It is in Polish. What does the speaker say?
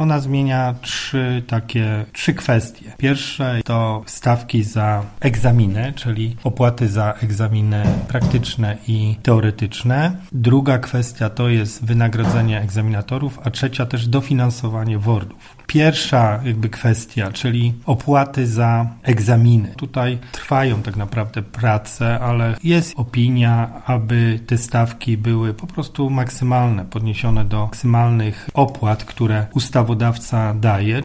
Ona zmienia trzy takie, trzy kwestie. Pierwsze to stawki za egzaminy, czyli opłaty za egzaminy praktyczne i teoretyczne. Druga kwestia to jest wynagrodzenie egzaminatorów, a trzecia też dofinansowanie WORDów. Pierwsza jakby kwestia, czyli opłaty za egzaminy. Tutaj trwają tak naprawdę prace, ale jest opinia, aby te stawki były po prostu maksymalne, podniesione do maksymalnych opłat, które ustawodawca daje.